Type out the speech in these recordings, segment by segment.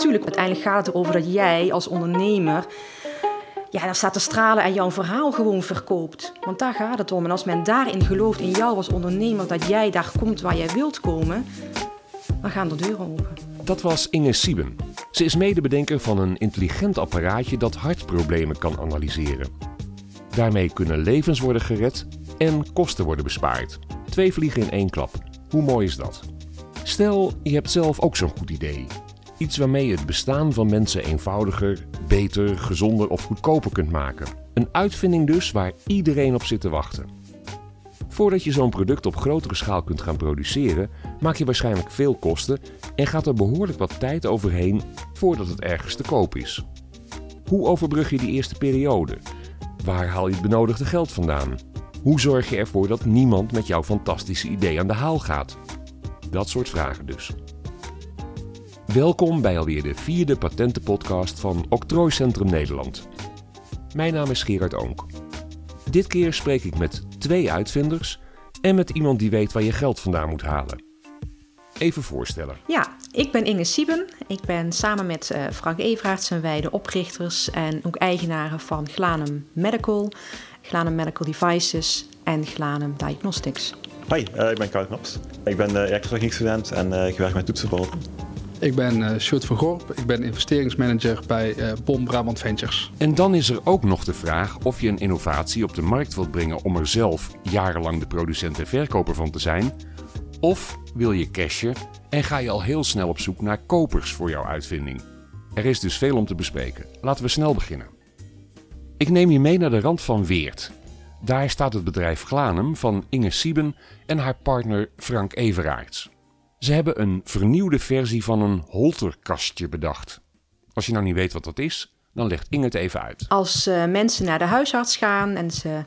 Tuurlijk, uiteindelijk gaat het erover dat jij als ondernemer ja, daar staat te stralen en jouw verhaal gewoon verkoopt. Want daar gaat het om. En als men daarin gelooft, in jou als ondernemer, dat jij daar komt waar jij wilt komen, dan gaan de deuren open. Dat was Inge Sieben. Ze is medebedenker van een intelligent apparaatje dat hartproblemen kan analyseren. Daarmee kunnen levens worden gered en kosten worden bespaard. Twee vliegen in één klap. Hoe mooi is dat? Stel, je hebt zelf ook zo'n goed idee. Iets waarmee het bestaan van mensen eenvoudiger, beter, gezonder of goedkoper kunt maken. Een uitvinding dus waar iedereen op zit te wachten. Voordat je zo'n product op grotere schaal kunt gaan produceren, maak je waarschijnlijk veel kosten en gaat er behoorlijk wat tijd overheen voordat het ergens te koop is. Hoe overbrug je die eerste periode? Waar haal je het benodigde geld vandaan? Hoe zorg je ervoor dat niemand met jouw fantastische idee aan de haal gaat? Dat soort vragen dus. Welkom bij alweer de vierde patentenpodcast van Octrooicentrum Nederland. Mijn naam is Gerard Oonk. Dit keer spreek ik met twee uitvinders en met iemand die weet waar je geld vandaan moet halen. Even voorstellen. Ja, ik ben Inge Sieben. Ik ben samen met uh, Frank Everaerts zijn wij de oprichters en ook eigenaren van Glanum Medical, Glanum Medical Devices en Glanum Diagnostics. Hoi, uh, ik ben Karl Knops. Ik ben uh, elektrotechniekstudent en uh, ik werk met toetsenborden. Ik ben uh, van Gorp. Ik ben investeringsmanager bij uh, Bom Brabant Ventures. En dan is er ook nog de vraag of je een innovatie op de markt wilt brengen om er zelf jarenlang de producent en verkoper van te zijn. Of wil je cashen en ga je al heel snel op zoek naar kopers voor jouw uitvinding. Er is dus veel om te bespreken. Laten we snel beginnen. Ik neem je mee naar de rand van Weert. Daar staat het bedrijf Glanum van Inge Sieben en haar partner Frank Everaerts. Ze hebben een vernieuwde versie van een holterkastje bedacht. Als je nou niet weet wat dat is, dan legt Inge het even uit. Als uh, mensen naar de huisarts gaan en ze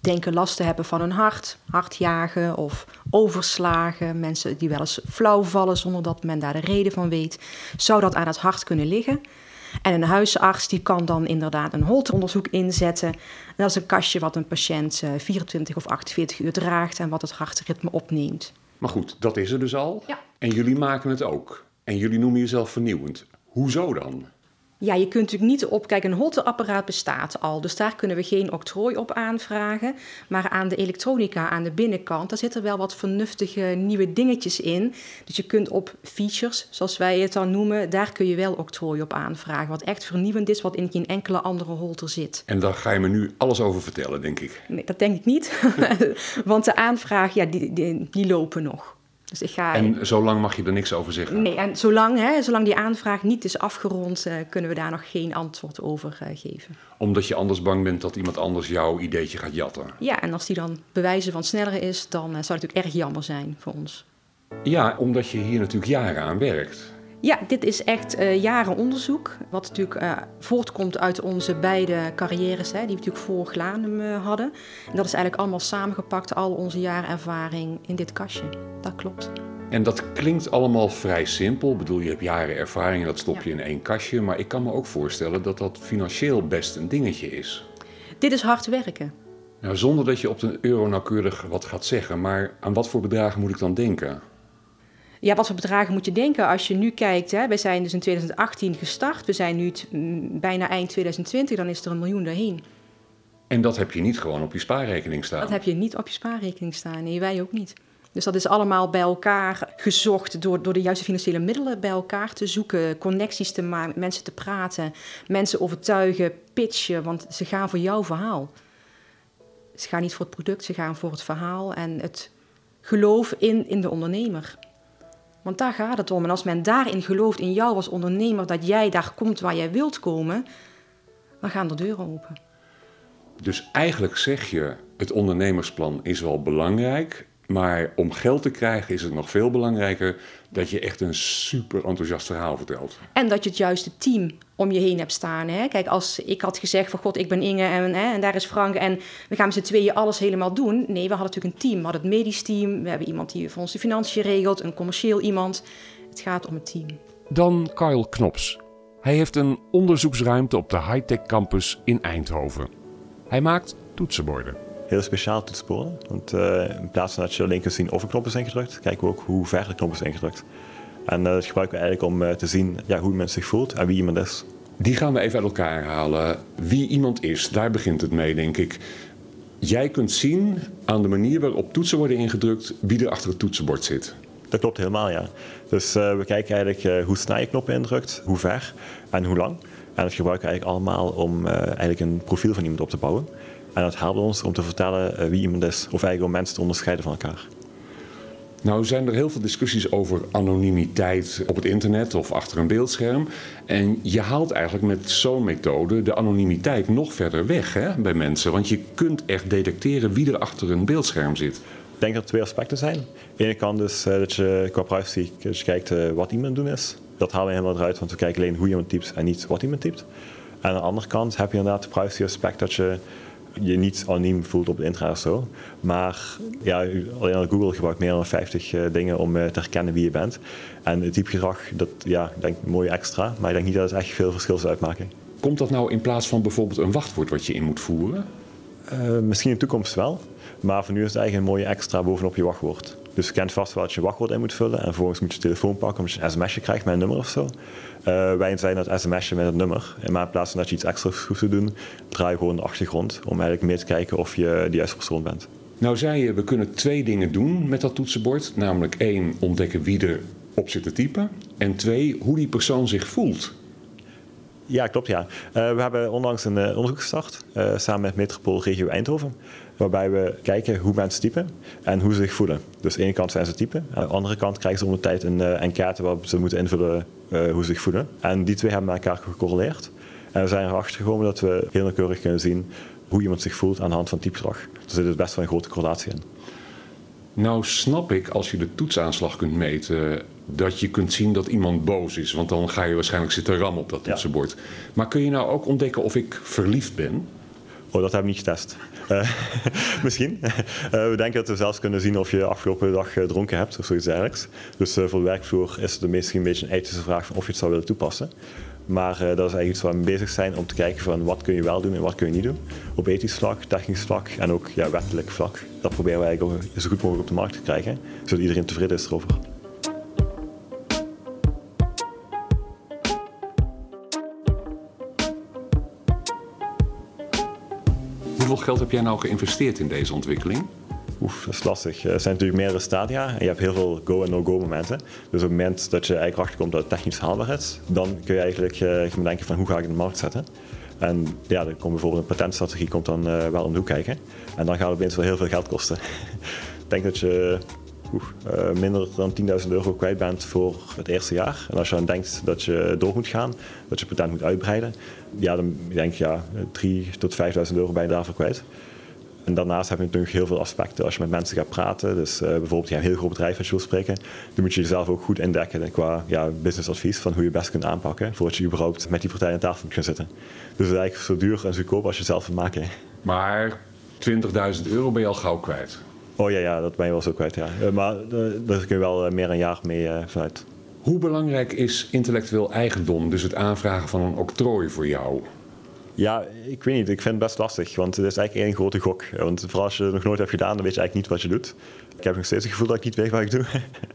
denken last te hebben van hun hart, hartjagen of overslagen, mensen die wel eens flauw vallen zonder dat men daar de reden van weet, zou dat aan het hart kunnen liggen. En een huisarts die kan dan inderdaad een holteronderzoek inzetten. En dat is een kastje wat een patiënt 24 of 48 uur draagt en wat het hartritme opneemt. Maar goed, dat is er dus al. Ja. En jullie maken het ook. En jullie noemen jezelf vernieuwend. Hoezo dan? Ja, je kunt natuurlijk niet op. Kijk, een holteapparaat bestaat al. Dus daar kunnen we geen octrooi op aanvragen. Maar aan de elektronica, aan de binnenkant, daar zitten wel wat vernuftige nieuwe dingetjes in. Dus je kunt op features, zoals wij het dan noemen, daar kun je wel octrooi op aanvragen. Wat echt vernieuwend is, wat in geen enkele andere holter zit. En daar ga je me nu alles over vertellen, denk ik. Nee, dat denk ik niet. Want de aanvragen, ja, die, die, die lopen nog. Dus ik ga... En zolang mag je er niks over zeggen? Nee, en zolang, hè, zolang die aanvraag niet is afgerond, uh, kunnen we daar nog geen antwoord over uh, geven. Omdat je anders bang bent dat iemand anders jouw ideetje gaat jatten? Ja, en als die dan bewijzen van sneller is, dan uh, zou het natuurlijk erg jammer zijn voor ons. Ja, omdat je hier natuurlijk jaren aan werkt. Ja, dit is echt uh, jaren onderzoek. Wat natuurlijk uh, voortkomt uit onze beide carrières, hè, die we natuurlijk voor Glanum uh, hadden. En dat is eigenlijk allemaal samengepakt, al onze jaren ervaring in dit kastje. Dat klopt. En dat klinkt allemaal vrij simpel. Ik bedoel, je hebt jaren ervaring en dat stop je ja. in één kastje. Maar ik kan me ook voorstellen dat dat financieel best een dingetje is. Dit is hard werken. Nou, zonder dat je op de euro nauwkeurig wat gaat zeggen. Maar aan wat voor bedragen moet ik dan denken? Ja, wat voor bedragen moet je denken als je nu kijkt? Hè? Wij zijn dus in 2018 gestart. We zijn nu bijna eind 2020, dan is er een miljoen daarheen. En dat heb je niet gewoon op je spaarrekening staan? Dat heb je niet op je spaarrekening staan. Nee, wij ook niet. Dus dat is allemaal bij elkaar gezocht door, door de juiste financiële middelen bij elkaar te zoeken, connecties te maken, met mensen te praten, mensen overtuigen, pitchen, want ze gaan voor jouw verhaal. Ze gaan niet voor het product, ze gaan voor het verhaal en het geloof in, in de ondernemer. Want daar gaat het om. En als men daarin gelooft, in jou als ondernemer, dat jij daar komt waar jij wilt komen, dan gaan de deuren open. Dus eigenlijk zeg je, het ondernemersplan is wel belangrijk, maar om geld te krijgen is het nog veel belangrijker dat je echt een super enthousiast verhaal vertelt. En dat je het juiste team om je heen hebt staan. Hè? Kijk, als ik had gezegd van god, ik ben Inge en, hè, en daar is Frank en we gaan met z'n tweeën alles helemaal doen. Nee, we hadden natuurlijk een team. We hadden het medisch team, we hebben iemand die voor ons de financiën regelt, een commercieel iemand. Het gaat om het team. Dan Kyle Knops. Hij heeft een onderzoeksruimte op de high-tech campus in Eindhoven. Hij maakt toetsenborden heel speciaal toetsenborden. Want uh, in plaats van dat je alleen kunt zien of een knop is ingedrukt, kijken we ook hoe ver de knop is ingedrukt. En dat gebruiken we eigenlijk om te zien ja, hoe iemand zich voelt en wie iemand is. Die gaan we even uit elkaar halen. Wie iemand is, daar begint het mee, denk ik. Jij kunt zien aan de manier waarop toetsen worden ingedrukt wie er achter het toetsenbord zit. Dat klopt helemaal, ja. Dus uh, we kijken eigenlijk uh, hoe snel je knoppen indrukt, hoe ver en hoe lang. En dat gebruiken we eigenlijk allemaal om uh, eigenlijk een profiel van iemand op te bouwen. En dat helpt ons om te vertellen wie iemand is, of eigenlijk om mensen te onderscheiden van elkaar. Nou zijn er heel veel discussies over anonimiteit op het internet of achter een beeldscherm. En je haalt eigenlijk met zo'n methode de anonimiteit nog verder weg hè, bij mensen. Want je kunt echt detecteren wie er achter een beeldscherm zit. Ik denk dat er twee aspecten zijn. Aan de ene kant is uh, dat je qua privacy dat je kijkt uh, wat iemand doen is. Dat halen we helemaal eruit, want we kijken alleen hoe iemand typt en niet wat iemand typt. En aan de andere kant heb je inderdaad het privacy aspect dat je je niet anoniem voelt op het internet of zo. Maar ja, alleen al Google gebruikt meer dan 50 uh, eh, dingen om te herkennen wie je bent. En het typegedrag, dat ja, denk ik mooi extra. Maar ik denk niet dat het echt veel verschil zou uitmaken. Komt dat nou in plaats van bijvoorbeeld een wachtwoord wat je in moet voeren? misschien in de toekomst wel. Maar voor nu is het eigenlijk een mooie extra bovenop je wachtwoord. Dus je kent vast wel dat je wachtwoord in moet vullen. En vervolgens moet je telefoon pakken omdat je een sms'je krijgt met een nummer of zo. Uh, wij zijn dat sms'je met het nummer. En maar in plaats van dat je iets extra hoeft te doen, draai je gewoon de achtergrond. Om eigenlijk mee te kijken of je de juiste persoon bent. Nou zei je, we kunnen twee dingen doen met dat toetsenbord. Namelijk één, ontdekken wie er op zit te typen. En twee, hoe die persoon zich voelt. Ja, klopt ja. Uh, we hebben onlangs een uh, onderzoek gestart uh, samen met Metropool Regio Eindhoven waarbij we kijken hoe mensen typen en hoe ze zich voelen. Dus aan de ene kant zijn ze typen, aan de andere kant krijgen ze om de tijd een enquête waarop ze moeten invullen hoe ze zich voelen. En die twee hebben met elkaar gecorreleerd. En we zijn erachter gekomen dat we heel nauwkeurig kunnen zien hoe iemand zich voelt aan de hand van typgedrag. Er zit dus best wel een grote correlatie in. Nou snap ik, als je de toetsaanslag kunt meten, dat je kunt zien dat iemand boos is. Want dan ga je waarschijnlijk zitten rammen op dat toetsenbord. Ja. Maar kun je nou ook ontdekken of ik verliefd ben? Oh, dat hebben we niet getest. Uh, misschien. Uh, we denken dat we zelfs kunnen zien of je afgelopen dag gedronken hebt of zoiets dergelijks. Dus uh, voor de werkvloer is het misschien een beetje een ethische vraag of je het zou willen toepassen. Maar dat is eigenlijk iets waar we mee bezig zijn om te kijken van wat kun je wel doen en wat kun je niet doen. Op ethisch vlak, technisch vlak en ook ja, wettelijk vlak. Dat proberen we eigenlijk ook zo goed mogelijk op de markt te krijgen, zodat iedereen tevreden is erover. Hoeveel geld heb jij nou geïnvesteerd in deze ontwikkeling? Oef, dat is lastig. Er zijn natuurlijk meerdere stadia en je hebt heel veel go- en no-go momenten. Dus op het moment dat je eigenlijk achterkomt dat het technisch haalbaar is, dan kun je eigenlijk gaan denken van hoe ga ik de markt zetten. En ja, dan komt bijvoorbeeld een patentstrategie komt dan uh, wel om de hoek kijken. En dan gaat het opeens wel heel veel geld kosten. ik denk dat je uh, minder dan 10.000 euro kwijt bent voor het eerste jaar. En als je dan denkt dat je door moet gaan, dat je patent moet uitbreiden, ja, dan denk je ja, 3.000 tot 5.000 euro ben je daarvoor kwijt. En daarnaast heb je natuurlijk heel veel aspecten als je met mensen gaat praten. Dus uh, bijvoorbeeld ja, een heel groot bedrijf als je wil spreken. Dan moet je jezelf ook goed indekken qua ja, businessadvies van hoe je best kunt aanpakken. Voordat je überhaupt met die partij aan tafel moet gaan zitten. Dus het is eigenlijk zo duur en zo goedkoop als je zelf wil maken. Maar 20.000 euro ben je al gauw kwijt. Oh ja, ja dat ben je wel zo kwijt, ja. Uh, maar uh, daar kun je wel meer een jaar mee vanuit. Hoe belangrijk is intellectueel eigendom, dus het aanvragen van een octrooi voor jou? Ja, ik weet niet. Ik vind het best lastig, want het is eigenlijk één grote gok. Want vooral als je het nog nooit hebt gedaan, dan weet je eigenlijk niet wat je doet. Ik heb nog steeds het gevoel dat ik niet weet wat ik doe.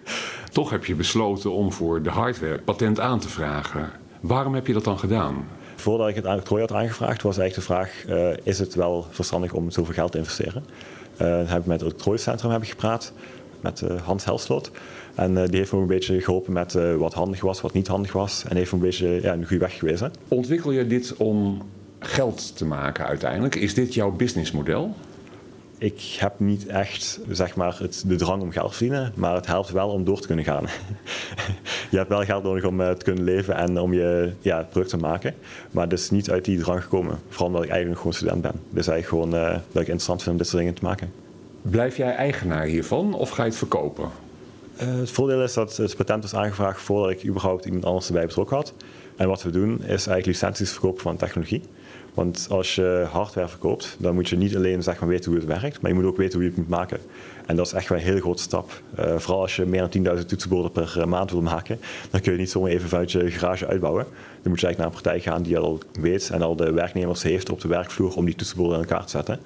Toch heb je besloten om voor de hardware patent aan te vragen. Waarom heb je dat dan gedaan? Voordat ik het aan octrooi had aangevraagd, was eigenlijk de vraag: uh, is het wel verstandig om zoveel geld te investeren? Uh, heb ik met het octrooicentrum heb ik gepraat, met uh, Hans Helsloot. En uh, die heeft me een beetje geholpen met wat handig was, wat niet handig was. En heeft me een beetje ja, een goede weg gewezen. Ontwikkel je dit om geld te maken uiteindelijk? Is dit jouw businessmodel? Ik heb niet echt zeg maar, het, de drang om geld te verdienen, maar het helpt wel om door te kunnen gaan. je hebt wel geld nodig om uh, te kunnen leven en om je ja, product te maken. Maar het is niet uit die drang gekomen. Vooral omdat ik eigenlijk gewoon student ben. Dus eigenlijk gewoon uh, dat ik interessant vind om dit soort dingen te maken. Blijf jij eigenaar hiervan of ga je het verkopen? Uh, het voordeel is dat het patent is aangevraagd voordat ik überhaupt iemand anders erbij betrokken had. En wat we doen is eigenlijk licenties verkopen van technologie. Want als je hardware verkoopt, dan moet je niet alleen zeg maar, weten hoe het werkt, maar je moet ook weten hoe je het moet maken. En dat is echt wel een hele grote stap. Uh, vooral als je meer dan 10.000 toetsenborden per uh, maand wil maken, dan kun je niet zomaar even vanuit je garage uitbouwen. Dan moet je eigenlijk naar een partij gaan die al weet en al de werknemers heeft op de werkvloer om die toetsenborden in elkaar te zetten.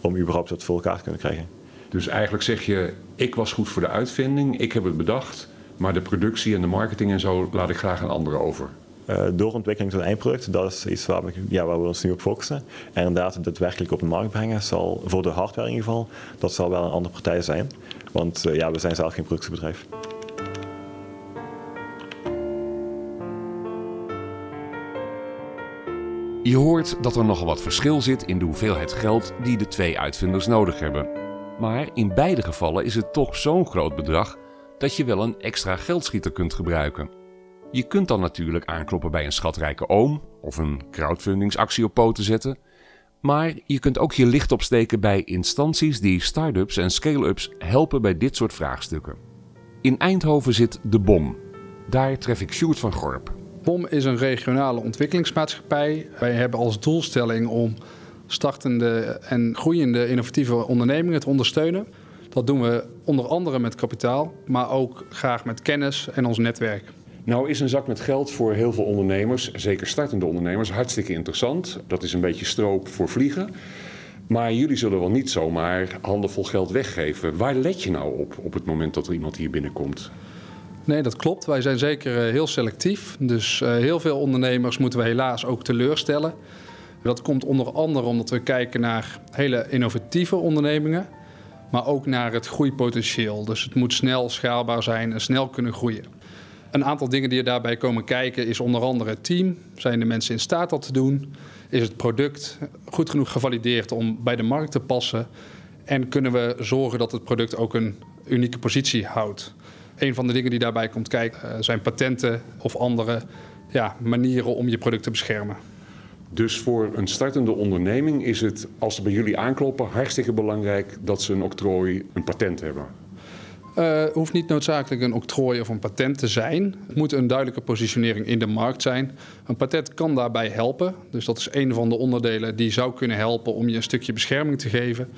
Om überhaupt dat voor elkaar te kunnen krijgen. Dus eigenlijk zeg je, ik was goed voor de uitvinding, ik heb het bedacht, Maar de productie en de marketing en zo laat ik graag aan anderen over. Uh, doorontwikkeling tot een eindproduct, dat is iets waar we, ja, we ons nu op focussen. En inderdaad, het daadwerkelijk op de markt brengen zal, voor de hardware in ieder geval, dat zal wel een andere partij zijn. Want uh, ja, we zijn zelf geen productiebedrijf. Je hoort dat er nogal wat verschil zit in de hoeveelheid geld die de twee uitvinders nodig hebben. Maar in beide gevallen is het toch zo'n groot bedrag dat je wel een extra geldschieter kunt gebruiken. Je kunt dan natuurlijk aankloppen bij een schatrijke oom of een crowdfundingsactie op poten zetten. Maar je kunt ook je licht opsteken bij instanties die start-ups en scale-ups helpen bij dit soort vraagstukken. In Eindhoven zit De Bom. Daar tref ik Sjoerd van Gorp. BOM is een regionale ontwikkelingsmaatschappij. Wij hebben als doelstelling om startende en groeiende innovatieve ondernemingen te ondersteunen. Dat doen we onder andere met kapitaal, maar ook graag met kennis en ons netwerk. Nou is een zak met geld voor heel veel ondernemers, zeker startende ondernemers, hartstikke interessant. Dat is een beetje stroop voor vliegen. Maar jullie zullen wel niet zomaar handenvol geld weggeven. Waar let je nou op op het moment dat er iemand hier binnenkomt? Nee, dat klopt. Wij zijn zeker eh, heel selectief. Dus uh, heel veel ondernemers moeten we helaas ook teleurstellen. Dat komt onder andere omdat we kijken naar hele innovatieve ondernemingen, maar ook naar het groeipotentieel. Dus het moet snel schaalbaar zijn en snel kunnen groeien. Een aantal dingen die er daarbij komen kijken is onder andere het team. Zijn de mensen in staat dat te doen? Is het product goed genoeg gevalideerd om bij de markt te passen? En kunnen we zorgen dat het product ook een unieke positie houdt? Een van de dingen die daarbij komt kijken eh, zijn patenten of andere ja, manieren om je product te beschermen. Dus voor een startende onderneming is het, als ze bij jullie aankloppen, hartstikke belangrijk dat ze een octrooi, een patent hebben. Uh, hoeft niet noodzakelijk een octrooi of een patent te zijn. Het moet een duidelijke positionering in de markt zijn. Een patent kan daarbij helpen. Dus dat is een van de onderdelen die zou kunnen helpen om je een stukje bescherming te geven.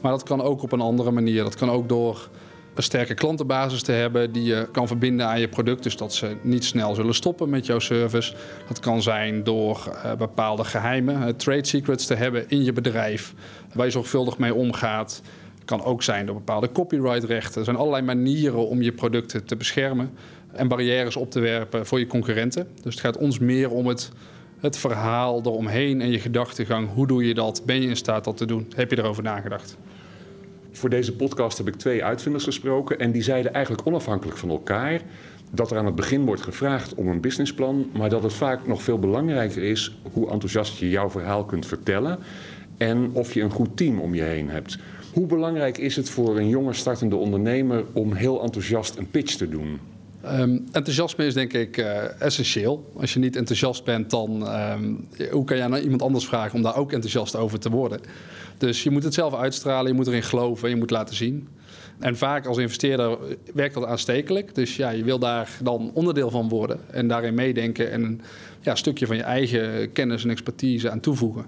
Maar dat kan ook op een andere manier. Dat kan ook door een sterke klantenbasis te hebben die je kan verbinden aan je product. Dus dat ze niet snel zullen stoppen met jouw service. Dat kan zijn door uh, bepaalde geheimen, uh, trade secrets te hebben in je bedrijf. Waar je zorgvuldig mee omgaat. Kan ook zijn door bepaalde copyrightrechten. Er zijn allerlei manieren om je producten te beschermen. En barrières op te werpen voor je concurrenten. Dus het gaat ons meer om het, het verhaal eromheen en je gedachtegang. Hoe doe je dat? Ben je in staat dat te doen? Heb je erover nagedacht? Voor deze podcast heb ik twee uitvinders gesproken en die zeiden eigenlijk onafhankelijk van elkaar dat er aan het begin wordt gevraagd om een businessplan, maar dat het vaak nog veel belangrijker is hoe enthousiast je jouw verhaal kunt vertellen en of je een goed team om je heen hebt. Hoe belangrijk is het voor een jonge startende ondernemer om heel enthousiast een pitch te doen? Um, enthousiasme is denk ik uh, essentieel. Als je niet enthousiast bent, dan um, hoe kan je aan iemand anders vragen om daar ook enthousiast over te worden? Dus je moet het zelf uitstralen, je moet erin geloven, je moet laten zien. En vaak als investeerder werkt dat aanstekelijk. Dus ja, je wil daar dan onderdeel van worden en daarin meedenken en een ja, stukje van je eigen kennis en expertise aan toevoegen.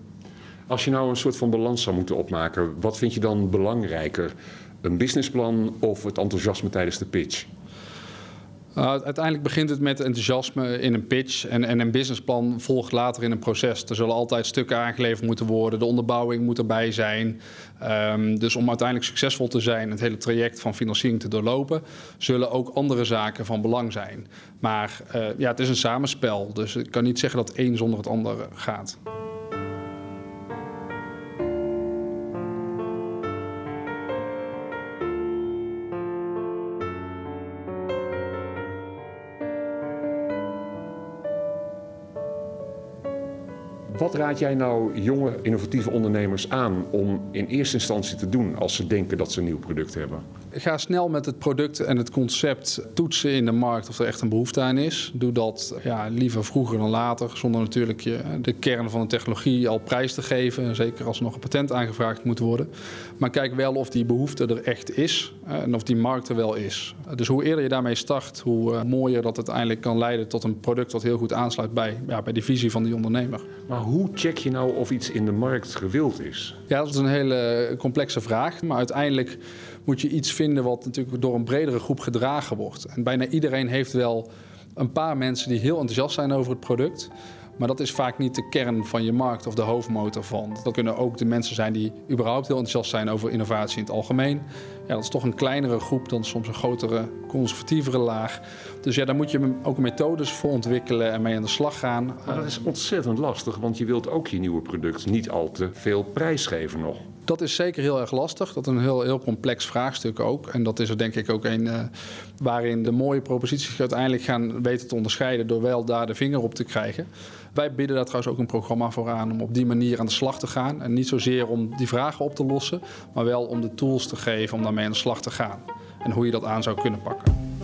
Als je nou een soort van balans zou moeten opmaken, wat vind je dan belangrijker? Een businessplan of het enthousiasme tijdens de pitch? Uh, uiteindelijk begint het met enthousiasme in een pitch en, en een businessplan volgt later in een proces. Er zullen altijd stukken aangeleverd moeten worden, de onderbouwing moet erbij zijn. Um, dus om uiteindelijk succesvol te zijn, het hele traject van financiering te doorlopen, zullen ook andere zaken van belang zijn. Maar uh, ja, het is een samenspel, dus ik kan niet zeggen dat één zonder het andere gaat. Wat raad jij nou jonge innovatieve ondernemers aan om in eerste instantie te doen als ze denken dat ze een nieuw product hebben? Ga snel met het product en het concept toetsen in de markt of er echt een behoefte aan is. Doe dat ja, liever vroeger dan later, zonder natuurlijk je de kern van de technologie al prijs te geven. Zeker als er nog een patent aangevraagd moet worden. Maar kijk wel of die behoefte er echt is en of die markt er wel is. Dus hoe eerder je daarmee start, hoe uh, mooier dat uiteindelijk kan leiden tot een product wat heel goed aansluit bij, ja, bij die visie van die ondernemer. Maar hoe check je nou of iets in de markt gewild is? Ja, dat is een hele complexe vraag. Maar uiteindelijk moet je iets vinden wat natuurlijk door een bredere groep gedragen wordt. En bijna iedereen heeft wel een paar mensen die heel enthousiast zijn over het product. Maar dat is vaak niet de kern van je markt of de hoofdmotor van. Dat kunnen ook de mensen zijn die überhaupt heel enthousiast zijn over innovatie in het algemeen. Ja, dat is toch een kleinere groep dan soms een grotere, conservatievere laag. Dus ja, daar moet je ook methodes voor ontwikkelen en mee aan de slag gaan. Maar dat is ontzettend lastig, want je wilt ook je nieuwe product niet al te veel prijs geven nog. Dat is zeker heel erg lastig. Dat is een heel, heel complex vraagstuk ook. En dat is er denk ik ook een uh, waarin de mooie proposities uiteindelijk gaan weten te onderscheiden door wel daar de vinger op te krijgen. Wij bieden daar trouwens ook een programma voor aan om op die manier aan de slag te gaan. En niet zozeer om die vragen op te lossen, maar wel om de tools te geven om daarmee aan de slag te gaan. En hoe je dat aan zou kunnen pakken.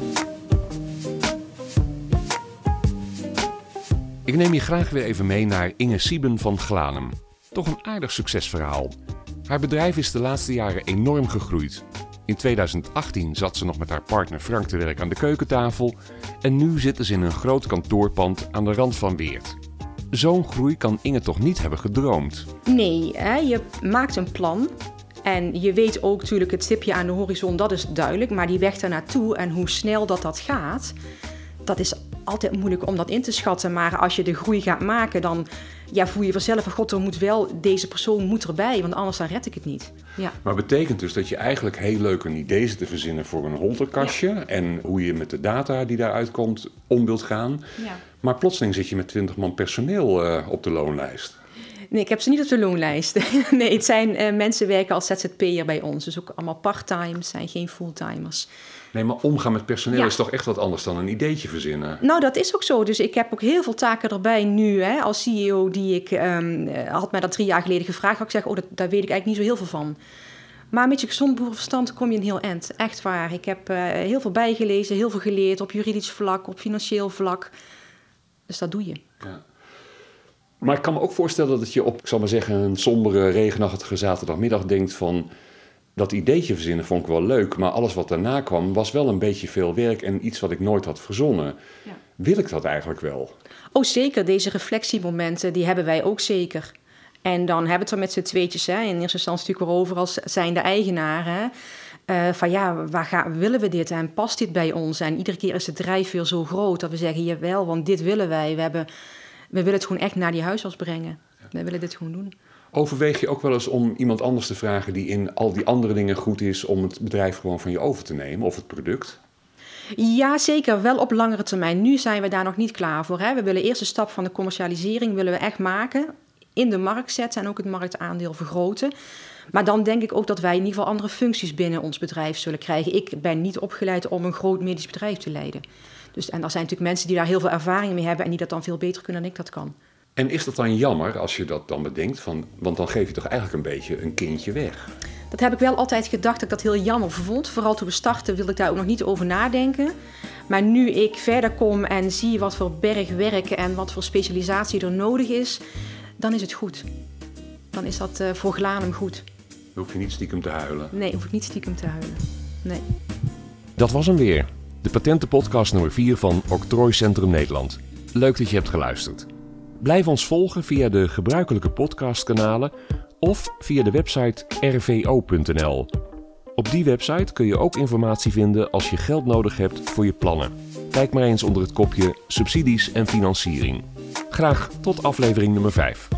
Ik neem je graag weer even mee naar Inge Sieben van Glanum. Toch een aardig succesverhaal. Haar bedrijf is de laatste jaren enorm gegroeid. In 2018 zat ze nog met haar partner Frank te werk aan de keukentafel en nu zitten ze in een groot kantoorpand aan de rand van Weert. Zo'n groei kan Inge toch niet hebben gedroomd? Nee, hè? je maakt een plan en je weet ook natuurlijk het stipje aan de horizon, dat is duidelijk, maar die weg daar naartoe en hoe snel dat dat gaat, dat is altijd moeilijk om dat in te schatten. Maar als je de groei gaat maken, dan ja, voel je vanzelf van god, er moet wel, deze persoon moet erbij, want anders dan red ik het niet. Ja. Maar betekent dus dat je eigenlijk heel leuk een idee zit te verzinnen voor een holterkastje en hoe je met de data die daaruit komt om wilt gaan. Ja. Maar plotseling zit je met 20 man personeel uh, op de loonlijst. Nee, ik heb ze niet op de loonlijst. nee, het zijn uh, mensen werken als ZZP'er bij ons. Dus ook allemaal part-time, zijn geen fulltimers. Nee, maar omgaan met personeel is toch echt wat anders dan een ideetje verzinnen? Nou, dat is ook zo. Dus ik heb ook heel veel taken erbij nu hè, als CEO die ik... Um, had mij dat drie jaar geleden gevraagd. Had ik zeg, oh, dat, daar weet ik eigenlijk niet zo heel veel van. Maar met je gezond boerenverstand kom je een heel eind. Echt waar. Ik heb uh, heel veel bijgelezen, heel veel geleerd op juridisch vlak, op financieel vlak. Dus dat doe je. Ja. Maar ik kan me ook voorstellen dat je op, ik zal maar zeggen, een sombere, regenachtige zaterdagmiddag denkt van dat ideetje verzinnen vond ik wel leuk, maar alles wat daarna kwam was wel een beetje veel werk en iets wat ik nooit had verzonnen. Ja. Wil ik dat eigenlijk wel? Oh, zeker. Deze reflectiemomenten, die hebben wij ook zeker. En dan hebben we het er met z'n tweetjes, hè, in eerste instantie natuurlijk over als zijn de eigenaren. Uh, van ja, waar gaan, willen we dit en past dit bij ons? En iedere keer is de drijfveer zo groot dat we zeggen, jawel, want dit willen wij. We, hebben, we willen het gewoon echt naar die huisarts brengen. We willen dit gewoon doen. Overweeg je ook wel eens om iemand anders te vragen die in al die andere dingen goed is, om het bedrijf gewoon van je over te nemen of het product? Ja, zeker. Wel op langere termijn. Nu zijn we daar nog niet klaar voor. Hè. We willen eerst de stap van de commercialisering willen we echt maken. In de markt zetten en ook het marktaandeel vergroten. Maar dan denk ik ook dat wij in ieder geval andere functies binnen ons bedrijf zullen krijgen. Ik ben niet opgeleid om een groot medisch bedrijf te leiden. Dus, en er zijn natuurlijk mensen die daar heel veel ervaring mee hebben en die dat dan veel beter kunnen dan ik dat kan. En is dat dan jammer als je dat dan bedenkt? Van, want dan geef je toch eigenlijk een beetje een kindje weg? Dat heb ik wel altijd gedacht dat ik dat heel jammer vond. Vooral toen we startten wilde ik daar ook nog niet over nadenken. Maar nu ik verder kom en zie wat voor bergwerk en wat voor specialisatie er nodig is, dan is het goed. Dan is dat uh, voor Glanum goed. Dan hoef je niet stiekem te huilen? Nee, hoef ik niet stiekem te huilen. Nee. Dat was hem weer. De patentenpodcast nummer 4 van Octrooicentrum Nederland. Leuk dat je hebt geluisterd. Blijf ons volgen via de gebruikelijke podcastkanalen of via de website rvo.nl. Op die website kun je ook informatie vinden als je geld nodig hebt voor je plannen. Kijk maar eens onder het kopje subsidies en financiering. Graag tot aflevering nummer 5.